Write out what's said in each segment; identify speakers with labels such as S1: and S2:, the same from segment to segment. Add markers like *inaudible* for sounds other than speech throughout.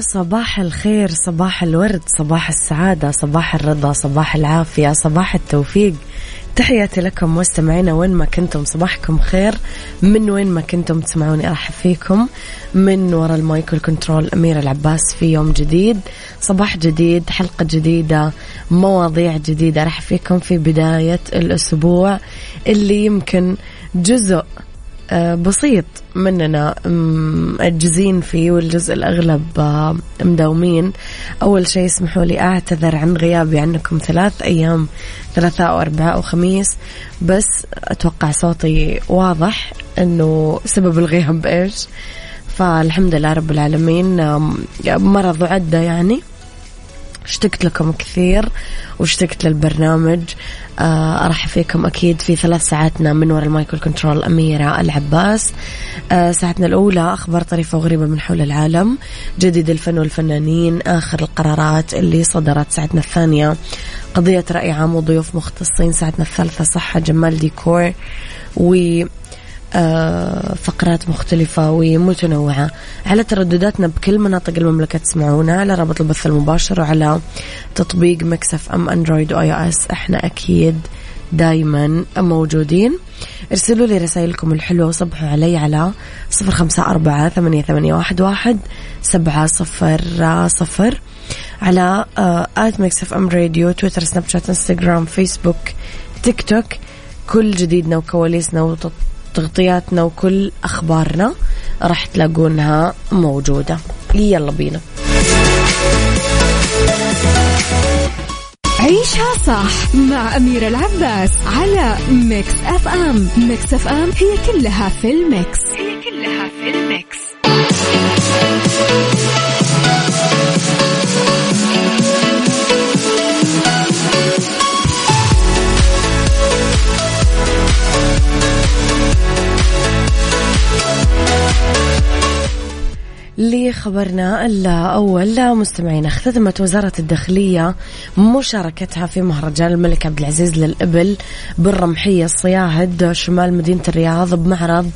S1: صباح الخير صباح الورد صباح السعادة صباح الرضا صباح العافية صباح التوفيق. تحياتي لكم مستمعينا وين ما كنتم صباحكم خير. من وين ما كنتم تسمعوني ارحب فيكم. من وراء ال mic وال control أميرة العباس في يوم جديد. صباح جديد حلقة جديدة مواضيع جديدة ارحب فيكم في بداية الأسبوع اللي يمكن جزء بسيط مننا مأجزين فيه والجزء الأغلب آه، مداومين. أول شيء اسمحوا لي أعتذر عن غيابي عنكم ثلاث أيام ثلاثاء وأربعاء وخميس. بس أتوقع صوتي واضح أنه سبب الغياب إيش. فالحمد لله رب العالمين مرض وعدة يعني. اشتقت لكم كثير واشتقت للبرنامج. آه، ارحب فيكم أكيد في ثلاث ساعاتنا من وراء المايكل كنترول أميرة العباس. آه، ساعتنا الأولى أخبار طريفة وغريبة من حول العالم جديد الفن والفنانين آخر القرارات اللي صدرت. ساعتنا الثانية قضية رأي عام وضيوف مختصين. ساعتنا الثالثة صحة جمال ديكور و فقرات مختلفة ومتنوعة. على تردداتنا بكل مناطق المملكة تسمعونا على رابط البث المباشر وعلى تطبيق Mix FM أندرويد و iOS. إحنا أكيد دايما موجودين. ارسلوا لي رسائلكم الحلوة وصبحوا علي على صفر خمسة أربعة ثمانية, ثمانية واحد, واحد سبعة صفر صفر. على at Mix FM Radio تويتر سناب شات انستغرام فيسبوك تيك توك. كل جديدنا وكواليسنا تغطياتنا وكل أخبارنا راح تلاقونها موجودة. يلا بينا.
S2: عيشها صح مع أميرة العباس على Mix FM Mix FM هي كلها في ال mix. هي كلها في ال mix.
S1: لخبرنا الأول مستمعين اختتمت وزارة الداخلية مشاركتها في مهرجان الملك عبد العزيز للإبل بالرمحية الصياهد شمال مدينة الرياض بمعرض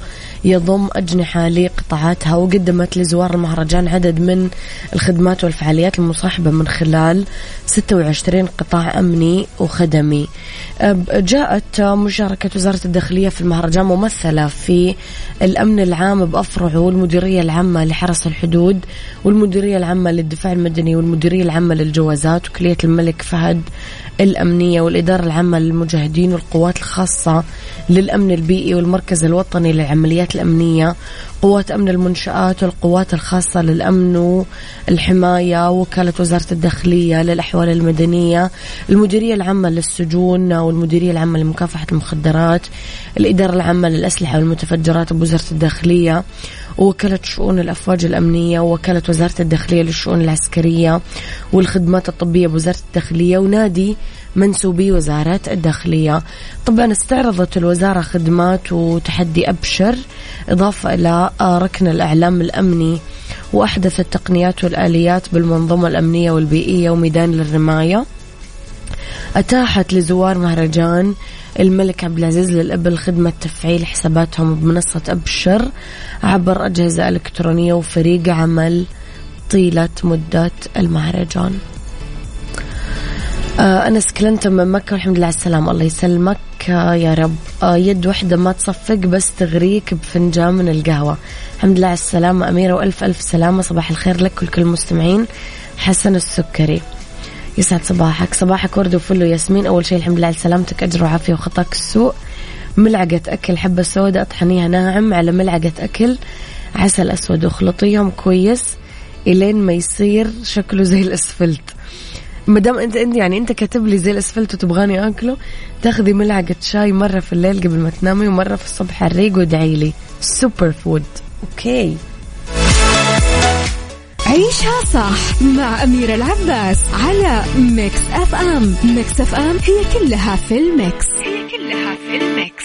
S1: يضم أجنحة لقطاعاتها وقدمت لزوار المهرجان عدد من الخدمات والفعاليات المصاحبة من خلال 26 قطاع أمني وخدمي. جاءت مشاركة وزارة الداخلية في المهرجان ممثلة في الأمن العام بأفرعه والمديرية العامة لحرس الحدود والمديرية العامة للدفاع المدني والمديرية العامة للجوازات وكلية الملك فهد الأمنية والإدارة العامة للمجاهدين والقوات الخاصة للأمن البيئي والمركز الوطني للعمليات الأمنية قوات أمن المنشآت والقوات الخاصة للأمن والحماية وكالة وزارة الداخلية للأحوال المدنية المديرية العامة للسجون والمديرية العامة لمكافحة المخدرات الإدارة العامة للأسلحة والمتفجرات بوزارة الداخلية ووكالة شؤون الأفواج الأمنية ووكالة وزارة الداخلية للشؤون العسكرية والخدمات الطبية بوزارة الداخلية ونادي منسوبي وزارة الداخلية. طبعا استعرضت الوزارة خدمات وتحدي أبشر إضافة إلى ركن الإعلام الأمني وأحدث التقنيات والآليات بالمنظومة الأمنية والبيئية وميدان للرماية. أتاحت لزوار مهرجان الملك عبد العزيز للإبل خدمة تفعيل حساباتهم بمنصة أبشر عبر أجهزة إلكترونية وفريق عمل طيلة مدة المهرجان. أنس كلنتون من مكة والحمد لله على السلامة. الله يسلمك. آه، يا رب. آه، يد واحدة ما تصفق بس تغريك بفنجان من القهوة. الحمد لله على السلامة أميرة وألف ألف سلامة. صباح الخير لك ولكل المستمعين. حسن السكري. يسعد صباحك. صباحك ورد وفل وياسمين. أول شيء الحمد لله على سلامتك. أجر وعافية وخطاك السوء. ملعقة أكل حبة سوداء اطحنيها ناعم على ملعقة أكل. عسل أسود واخلطيهم كويس. إلين ما يصير شكله زي الأسفلت. ما دام انت انت يعني انت كاتب لي زي الأسفلت وتبغاني أكله تاخذي ملعقة شاي مرة في الليل قبل ما تنامي ومرة في الصبح الريق وادعي لي. super food okay
S2: عيشها صح مع أميرة العباس على Mix FM Mix FM هي كلها في ال mix. هي كلها في ال mix.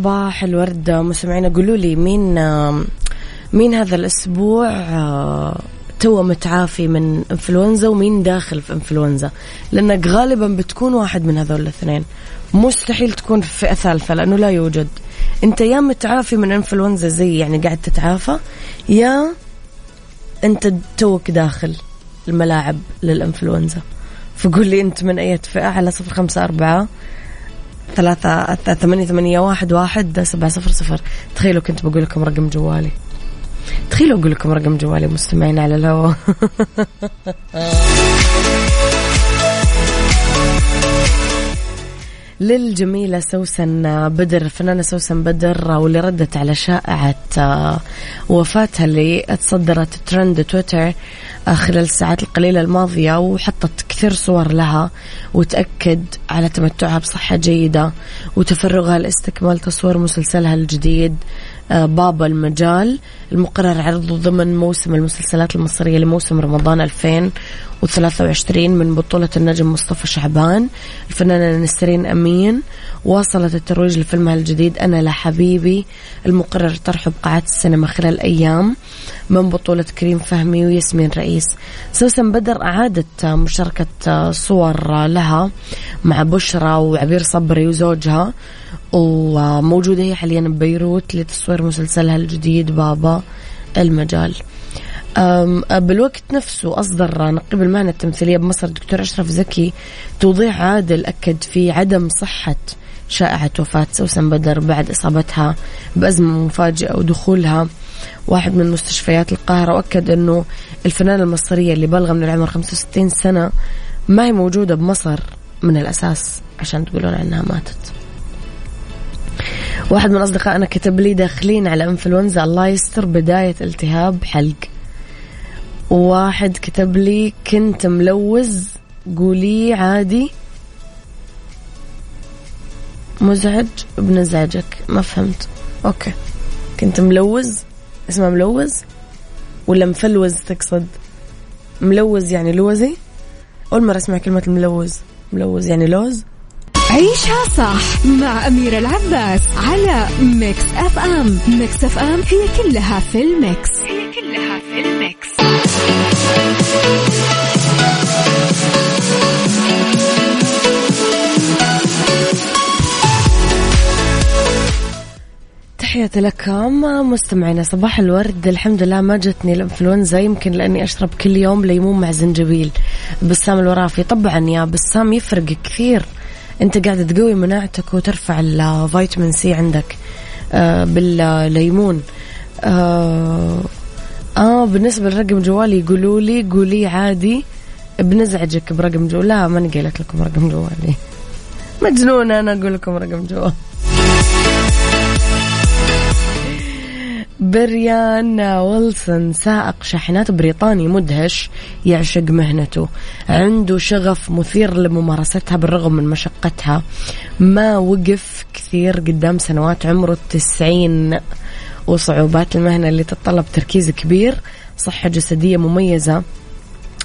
S1: صباح الورد. مستمعينا قولوا لي مين مين هذا الأسبوع تو متعافي من إنفلونزا ومين داخل في إنفلونزا؟ لانك غالبا بتكون واحد من هذول الاثنين. مستحيل تكون في فئه ثالثة لأنه لا يوجد. أنت يا متعافي من إنفلونزا زي يعني قاعد تتعافى يا أنت توك داخل الملاعب للإنفلونزا. فقول لي أنت من أي فئة؟ على صفر خمسة أربعة ثلاثة ثمانية ثمانية واحد واحد سبعة صفر صفر. تخيلوا كنت بقول لكم رقم جوالي. تخيلوا أقول لكم رقم جوالي مستمعين على الهواء *laughs* للجميلة سوسن بدر الفنانة سوسن بدر واللي ردت على شائعة آه، وفاتها اللي تصدرت ترند تويتر آه، خلال الساعات القليلة الماضية وحطت كثير صور لها وتأكد على تمتعها بصحة جيدة وتفرغها لاستكمال تصوير مسلسلها الجديد. بابا المجال المقرر عرضه ضمن موسم المسلسلات المصرية لموسم رمضان 2023 من بطولة النجم مصطفى شعبان. الفنانة نسرين أمين واصلت الترويج لفيلمها الجديد أنا لحبيبي المقرر طرحه بقاعات السينما خلال أيام من بطولة كريم فهمي وياسمين رئيس. سوسن بدر أعادت مشاركة صور لها مع بشرى وعبير صبري وزوجها وموجودة هي حاليا ببيروت لتصوير مسلسلها الجديد بابا المجال. بالوقت نفسه أصدر نقيب المهنة التمثيلية بمصر الدكتور أشرف زكي توضيح عادل أكد في عدم صحة شائعة وفاة سوسن بدر بعد إصابتها بأزمة مفاجئة ودخولها واحد من مستشفيات القاهرة وأكد أنه الفنانة المصرية اللي بالغة من العمر 65 سنة ما هي موجودة بمصر من الأساس عشان تقولون عنها ماتت. واحد من أصدقائنا كتب لي داخلين على إنفلونزا الله يستر بداية التهاب حلق. وواحد كتب لي كنت ملوز قولي عادي. مزعج بنزعجك ما فهمت. okay. كنت ملوز. اسمه ملوز؟ ولا مفلوز تقصد؟ ملوز يعني لوزي؟ أول مرة أسمع كلمة الملوز ملوز يعني لوز.
S2: عيشها صح مع أميرة العباس على Mix FM. Mix FM هي كلها في ال mix. هي كلها في ال mix.
S1: تحياتي لكم. مستمعينا صباح الورد. الحمد لله ما جتني الإنفلونزا. يمكن لأني أشرب كل يوم ليمون مع زنجبيل بسام الورافي طبعا يا بسام يفرق كثير. أنت قاعد تقوي مناعتك وترفع الفيتامين سي عندك آه بالليمون. آه, آه بالنسبة لرقم جوالي يقولوا لي قولي عادي. بنزعجك برقم جوال لا ماني قايلة لكم رقم جوالي. مجنونة أنا أقول لكم رقم جوال بريان ويلسون سائق شاحنات بريطاني مدهش يعشق مهنته. عنده شغف مثير لممارستها بالرغم من مشقتها. ما وقف كثير قدام سنوات عمره التسعين وصعوبات المهنة اللي تتطلب تركيز كبير صحة جسدية مميزة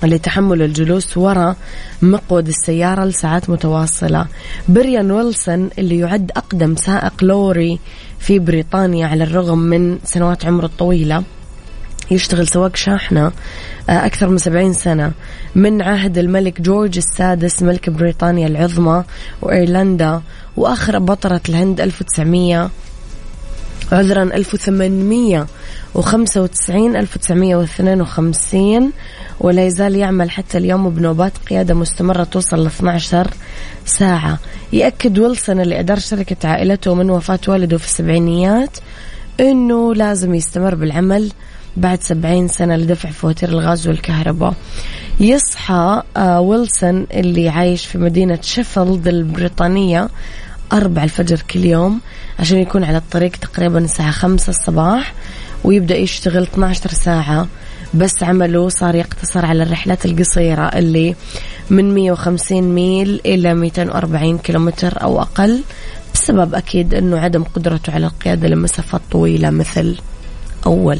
S1: لتحمل الجلوس وراء مقود السيارة لساعات متواصلة. بريان ويلسون اللي يعد أقدم سائق لوري في بريطانيا على الرغم من سنوات عمره الطويلة. يشتغل سواق شاحنة آه، أكثر من سبعين سنة. من عهد الملك جورج السادس ملك بريطانيا العظمى وإيرلندا وآخر بطرة الهند 1900 عذرا 1895 1952 ولا يزال يعمل حتى اليوم بنوبات قيادة مستمرة توصل ل 12 ساعة. يأكد ويلسون اللي أدار شركة عائلته من وفاة والده في السبعينيات أنه لازم يستمر بالعمل بعد سبعين سنة لدفع فواتير الغاز والكهرباء. يصحى آه، ويلسون اللي عايش في مدينة شيفيلد البريطانية. أربع الفجر كل يوم عشان يكون على الطريق تقريبا الساعة خمسة الصباح ويبدأ يشتغل 12 ساعة. بس عمله صار يقتصر على الرحلات القصيرة اللي من 150 ميل إلى 240 كيلومتر أو أقل بسبب أكيد أنه عدم قدرته على القيادة لمسافات طويلة مثل أول.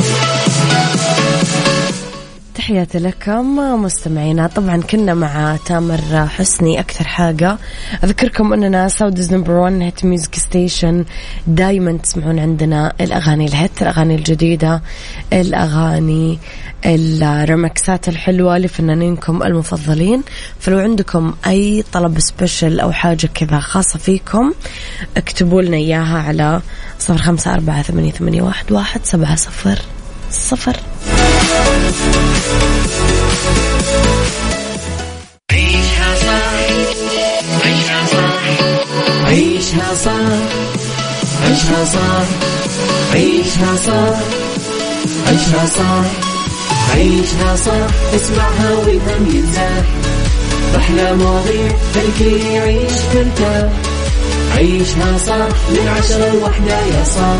S1: تحياتي لكم مستمعينا. طبعا كنا مع تامر حسني أكثر حاجة. أذكركم أننا Saudi's number 1 hit music station دائما تسمعون عندنا الأغاني ال hit الأغاني الجديدة الأغاني الرمكسات الحلوة لفنانينكم المفضلين. فلو عندكم أي طلب special أو حاجة كذا خاصة فيكم اكتبوا لنا إياها على صفر أربعة ثمانية, ثمانية واحد, واحد سبعة صفر صفر.
S3: عيشها صح عيشها صح عيشها صح عيشها صح عيشها صح عيشها صح عيشها صح اسمعها والهم ينزاح أحلى مواضيع خلي يعيش ترتاح عيشها صح من عشرة لوحدة يا صاح.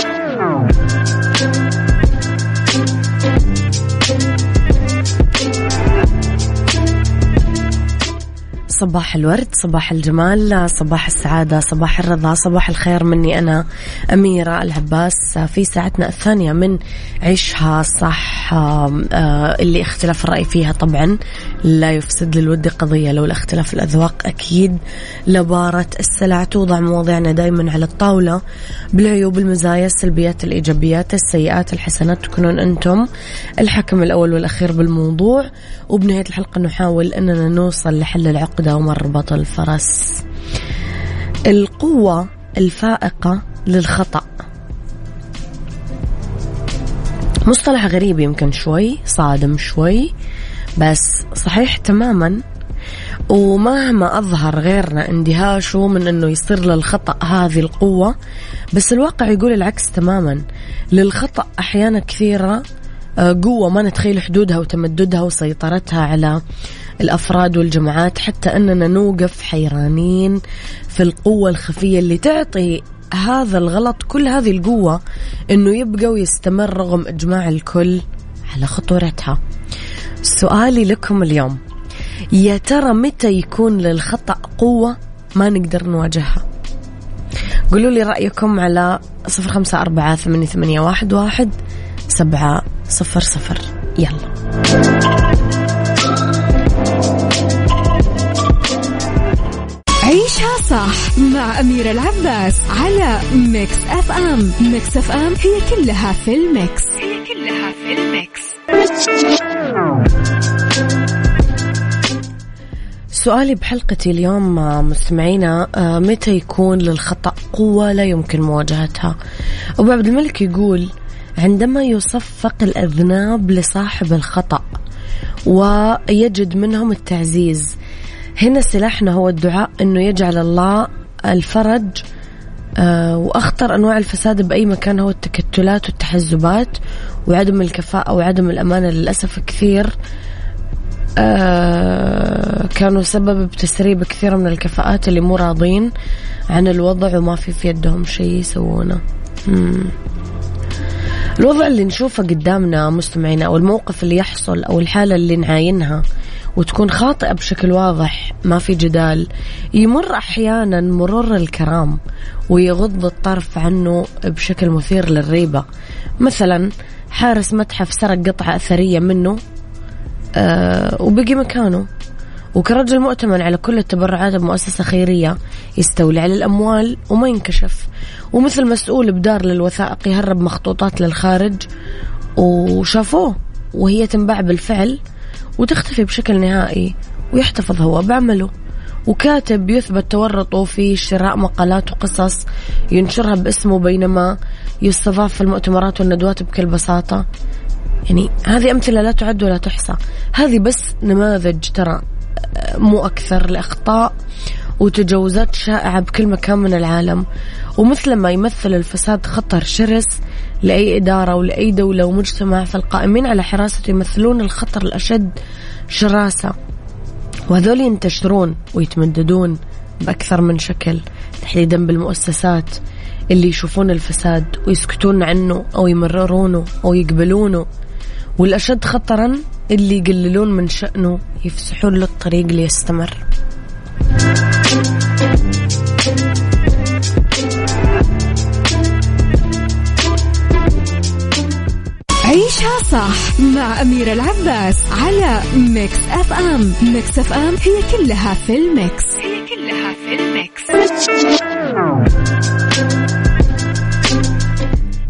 S1: صباح الورد صباح الجمال صباح السعادة صباح الرضا صباح الخير مني أنا أميرة العباس في ساعتنا الثانية من عيشها صح آه، اللي اختلاف الرأي فيها طبعا. لا يفسد للود قضية لو الاختلاف الأذواق أكيد. لبارة السلع توضع مواضيعنا دائما على الطاولة بالعيوب المزايا السلبيات الإيجابيات السيئات الحسنات تكونون أنتم. الحكم الأول والأخير بالموضوع. وبنهاية الحلقة نحاول أننا نوصل لحل العقدة ومربط الفرس القوة الفائقة للخطأ. مصطلح غريب يمكن شوي صادم شوي بس صحيح تماما. ومهما أظهر غيرنا اندهاشه من أنه يصير للخطأ هذه القوة بس الواقع يقول العكس تماما. للخطأ أحيانا كثيرة آه، قوة ما نتخيل حدودها وتمددها وسيطرتها على الأفراد والجماعات حتى أننا نوقف حيرانين في القوة الخفية اللي تعطي هذا الغلط كل هذه القوة أنه يبقى ويستمر رغم إجماع الكل على خطورتها. سؤالي لكم اليوم يا ترى متى يكون للخطأ قوة ما نقدر نواجهها؟ قولوا لي رأيكم على صفر خمسة أربعة ثمانية, واحد سبعة صفر صفر. يلا.
S2: صح مع أميرة العباس على Mix FM. Mix FM هي كلها في ال mix. هي كلها
S1: سؤالي بحلقتي اليوم مستمعينا آه، متى يكون للخطأ قوة لا يمكن مواجهتها؟ أبو عبد الملك يقول عندما يصفق الأذناب لصاحب الخطأ ويجد منهم التعزيز هنا سلاحنا هو الدعاء أنه يجعل الله الفرج آه، وأخطر أنواع الفساد بأي مكان هو التكتلات والتحزبات وعدم الكفاءة وعدم الأمانة للأسف كثير آه، كانوا سبب بتسريب كثير من الكفاءات اللي مو راضين عن الوضع وما في في يدهم شيء يسوونه. الوضع اللي نشوفه قدامنا مستمعينا أو الموقف اللي يحصل أو الحالة اللي نعاينها وتكون خاطئة بشكل واضح ما في جدال. يمر أحيانا مرور الكرام ويغض الطرف عنه بشكل مثير للريبة. مثلا حارس متحف سرق قطعة أثرية منه آه وبقي مكانه. وكرجل مؤتمن على كل التبرعات بمؤسسة خيرية يستولي على الأموال وما ينكشف. ومثل مسؤول بدار للوثائق يهرب مخطوطات للخارج وشافوه وهي تنباع بالفعل. وتختفي بشكل نهائي ويحتفظ هو بعمله. وكاتب يثبت تورطه في شراء مقالات وقصص ينشرها باسمه بينما يستضاف في المؤتمرات والندوات بكل بساطة. يعني هذه أمثلة لا تعد ولا تحصى. هذه بس نماذج ترى مو أكثر. لأخطاء وتجاوزات شائعة بكل مكان من العالم. ومثل ما يمثل الفساد خطر شرس لأي إدارة ولأي دولة ومجتمع فالقائمين على حراسته يمثلون الخطر الأشد شراسة. وهذول ينتشرون ويتمددون بأكثر من شكل تحديدا بالمؤسسات اللي يشوفون الفساد ويسكتون عنه أو يمررونه أو يقبلونه. والأشد خطرا اللي يقللون من شأنه يفسحون له الطريق ليستمر
S2: صح مع أميرة العباس على Mix FM. Mix FM هي كلها في ال mix. هي كلها في ال mix.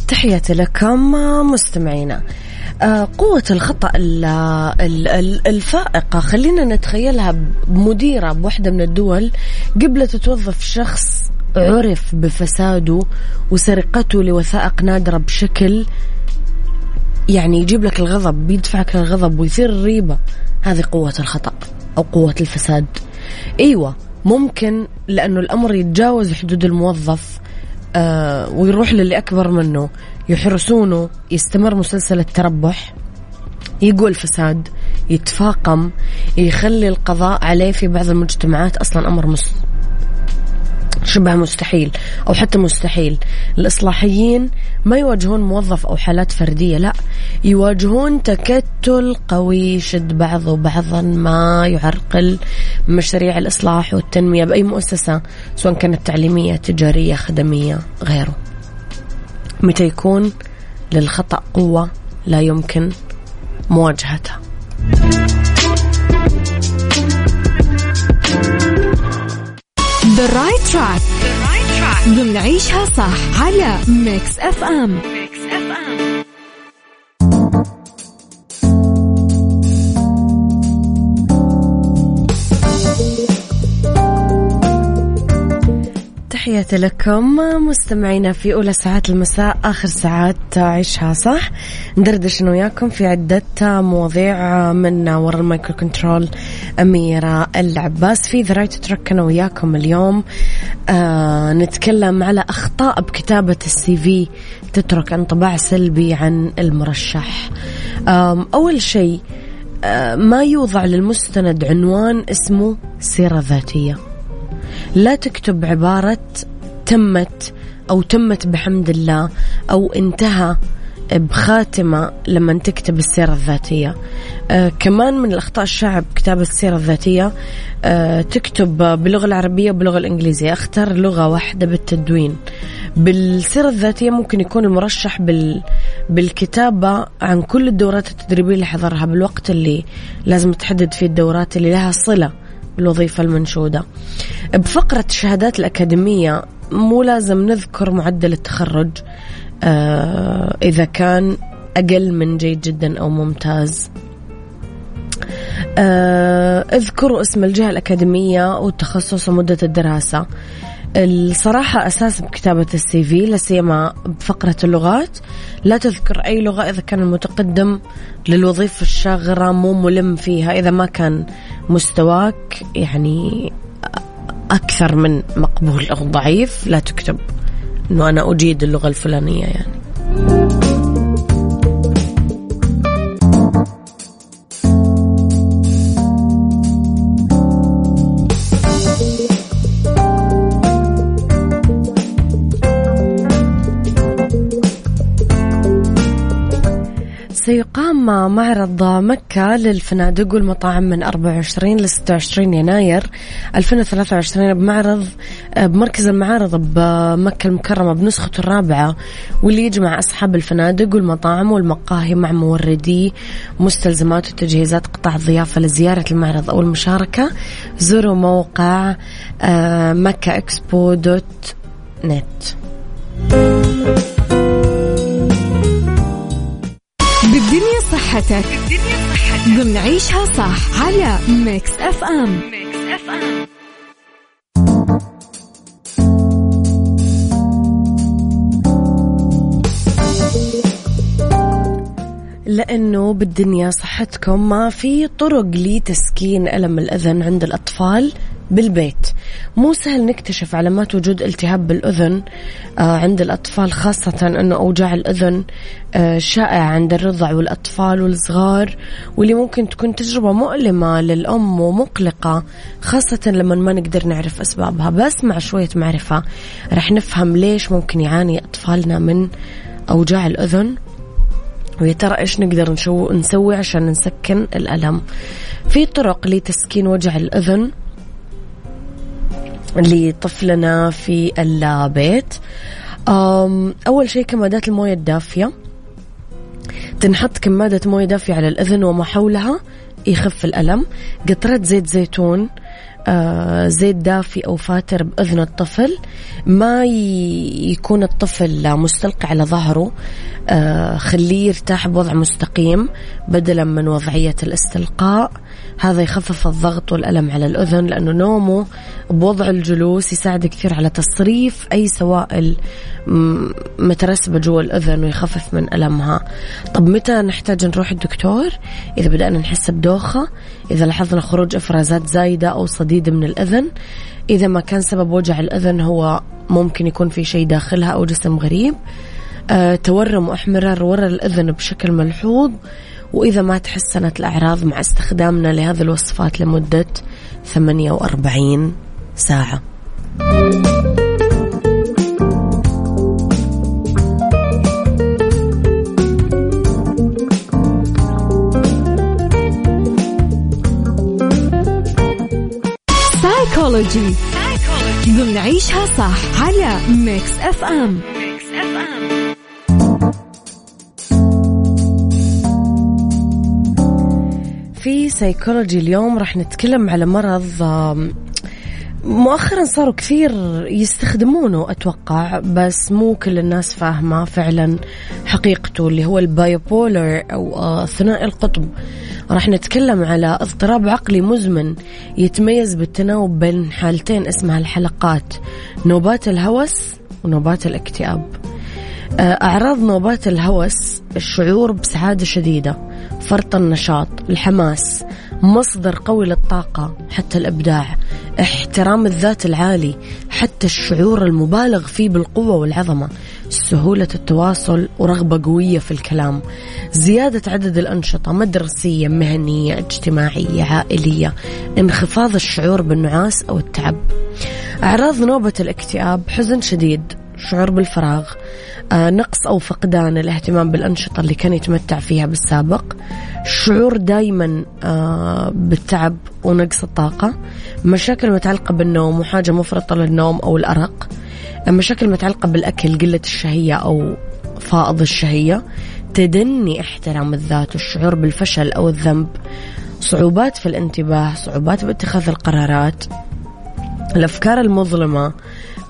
S1: تحياتي لكم مستمعينا. آه، قوة الخطأ الفائقة خلينا نتخيلها بمديرة بوحدة من الدول قبلت توظف شخص عرف بفساده وسرقته لوثائق نادرة بشكل يعني يجيب لك الغضب بيدفعك للغضب ويثير الريبة. هذه قوة الخطأ أو قوة الفساد. أيوة ممكن لأنه الأمر يتجاوز حدود الموظف آه ويروح للي أكبر منه يحرسونه يستمر مسلسل التربح يقول فساد يتفاقم يخلي القضاء عليه في بعض المجتمعات. أصلا أمر مس شبه مستحيل أو حتى مستحيل. الإصلاحيين ما يواجهون موظف أو حالات فردية لا يواجهون تكتل قوي يشد بعضه بعضا ما يعرقل مشاريع الإصلاح والتنمية بأي مؤسسة سواء كانت تعليمية تجارية خدمية غيره. متى يكون للخطأ قوة لا يمكن مواجهتها؟
S2: The right track. ضمن صح على Mix FM. Mix FM.
S1: تحياتي لكم مستمعينا في أولى ساعات المساء آخر ساعات عيشها صح ندردش أنا وياكم في عدة مواضيع من وراء ال mic وال control أميرة العباس. في the right track أنا وياكم اليوم. آه نتكلم على أخطاء بكتابة ال CV تترك انطباع سلبي عن المرشح. أول شيء آه ما يوضع للمستند عنوان اسمه سيرة ذاتية. لا تكتب عبارة تمت أو تمت بحمد الله أو انتهى بخاتمة لما تكتب السيرة الذاتية. آه كمان من الأخطاء الشائعة بكتابة السيرة الذاتية آه تكتب باللغة العربية وباللغة الإنجليزية. أختار لغة واحدة بالتدوين. بالسيرة الذاتية ممكن يكون المرشح بال... بالكتابة عن كل الدورات التدريبية اللي حضرها بالوقت اللي لازم تحدد فيه الدورات اللي لها صلة الوظيفة المنشودة. بفقرة الشهادات الأكاديمية مو لازم نذكر معدل التخرج. إذا كان أقل من جيد جدا أو ممتاز. آه، اذكروا اسم الجهة الأكاديمية والتخصص ومدة الدراسة. الصراحة أساس بكتابة السي في لسيما بفقرة اللغات. لا تذكر أي لغة إذا كان المتقدم للوظيفة الشاغرة مو ملم فيها. إذا ما كان مستواك يعني أكثر من مقبول أو ضعيف لا تكتب. أنه أنا أجيد اللغة الفلانية يعني. سيقام معرض مكة للفنادق والمطاعم من 24 ل 26 يناير. 2023 بمعرض بمركز المعارض بمكة المكرمة بنسخته الرابعة. واللي يجمع أصحاب الفنادق والمطاعم والمقاهي مع موردي مستلزمات وتجهيزات قطاع الضيافة لزيارة المعرض أو المشاركة. زوروا موقع آه، مكة إكسبو دوت نت.
S2: بالدنيا صحتك. ضمن عيشها صح على Mix FM Mix FM
S1: لأنه بالدنيا صحتكم ما في طرق لتسكين ألم الأذن عند الأطفال بالبيت. مو سهل نكتشف علامات وجود التهاب بالأذن آه عند الأطفال خاصة أنه أوجاع الأذن آه شائعة عند الرضع والأطفال والصغار واللي ممكن تكون تجربة مؤلمة للأم ومقلقة خاصة لما ما نقدر نعرف أسبابها. بس مع شوية معرفة رح نفهم ليش ممكن يعاني أطفالنا من أوجاع الأذن ويا ترى إيش نقدر نشو نسوي عشان نسكن الألم؟ في طرق لتسكين وجع الأذن لطفلنا في البيت. أول شيء كمادات الموية الدافية. تنحط كمادة موية دافية على الأذن وما حولها يخف الألم. قطرات زيت زيتون زيت دافي أو فاتر بأذن الطفل. ما يكون الطفل مستلقي على ظهره آه خليه يرتاح بوضع مستقيم بدلا من وضعية الاستلقاء. هذا يخفف الضغط والألم على الأذن لأنه نومه بوضع الجلوس يساعد كثير على تصريف أي سوائل مترسبة جوا الأذن ويخفف من ألمها. طب متى نحتاج نروح الدكتور؟ إذا بدأنا نحس بدوخة إذا لاحظنا خروج إفرازات زايدة أو صديد من الأذن. إذا ما كان سبب وجع الأذن هو ممكن يكون في شيء داخلها أو جسم غريب. أه تورم واحمرار ورا الأذن بشكل ملحوظ. وإذا ما تحسنت الأعراض مع استخدامنا لهذه الوصفات لمدة 48 ساعة.
S2: سايكولوجي ضمن عيشها صح. على Mix FM Mix FM
S1: في سيكولوجي اليوم راح نتكلم على مرض مؤخرا صاروا كثير يستخدمونه أتوقع بس مو كل الناس فاهمة فعلا حقيقته اللي هو ال bipolar أو آه، ثنائي القطب. راح نتكلم على اضطراب عقلي مزمن يتميز بالتناوب بين حالتين اسمها الحلقات نوبات الهوس ونوبات الاكتئاب. آه، أعراض نوبات الهوس الشعور بسعادة شديدة. فرط النشاط الحماس مصدر قوي للطاقة حتى الإبداع احترام الذات العالي حتى الشعور المبالغ فيه بالقوة والعظمة سهولة التواصل ورغبة قوية في الكلام زيادة عدد الأنشطة مدرسية مهنية اجتماعية عائلية انخفاض الشعور بالنعاس أو التعب. أعراض نوبة الاكتئاب حزن شديد شعور بالفراغ آه، نقص أو فقدان الاهتمام بالأنشطة اللي كان يتمتع فيها بالسابق شعور دايما آه، بالتعب ونقص الطاقة مشاكل متعلقة بالنوم وحاجة مفرطة للنوم أو الأرق مشاكل متعلقة بالأكل قلة الشهية أو فائض الشهية تدني احترام الذات والشعور بالفشل أو الذنب صعوبات في الانتباه صعوبات باتخاذ القرارات الأفكار المظلمة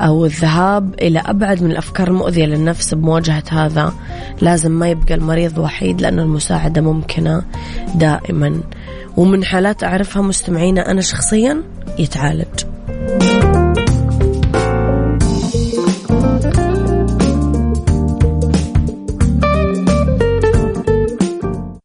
S1: أو الذهاب إلى أبعد من الأفكار المؤذية للنفس بمواجهة هذا. لازم ما يبقى المريض وحيد لأن المساعدة ممكنة دائما. ومن حالات أعرفها مستمعينا أنا شخصيا يتعالج.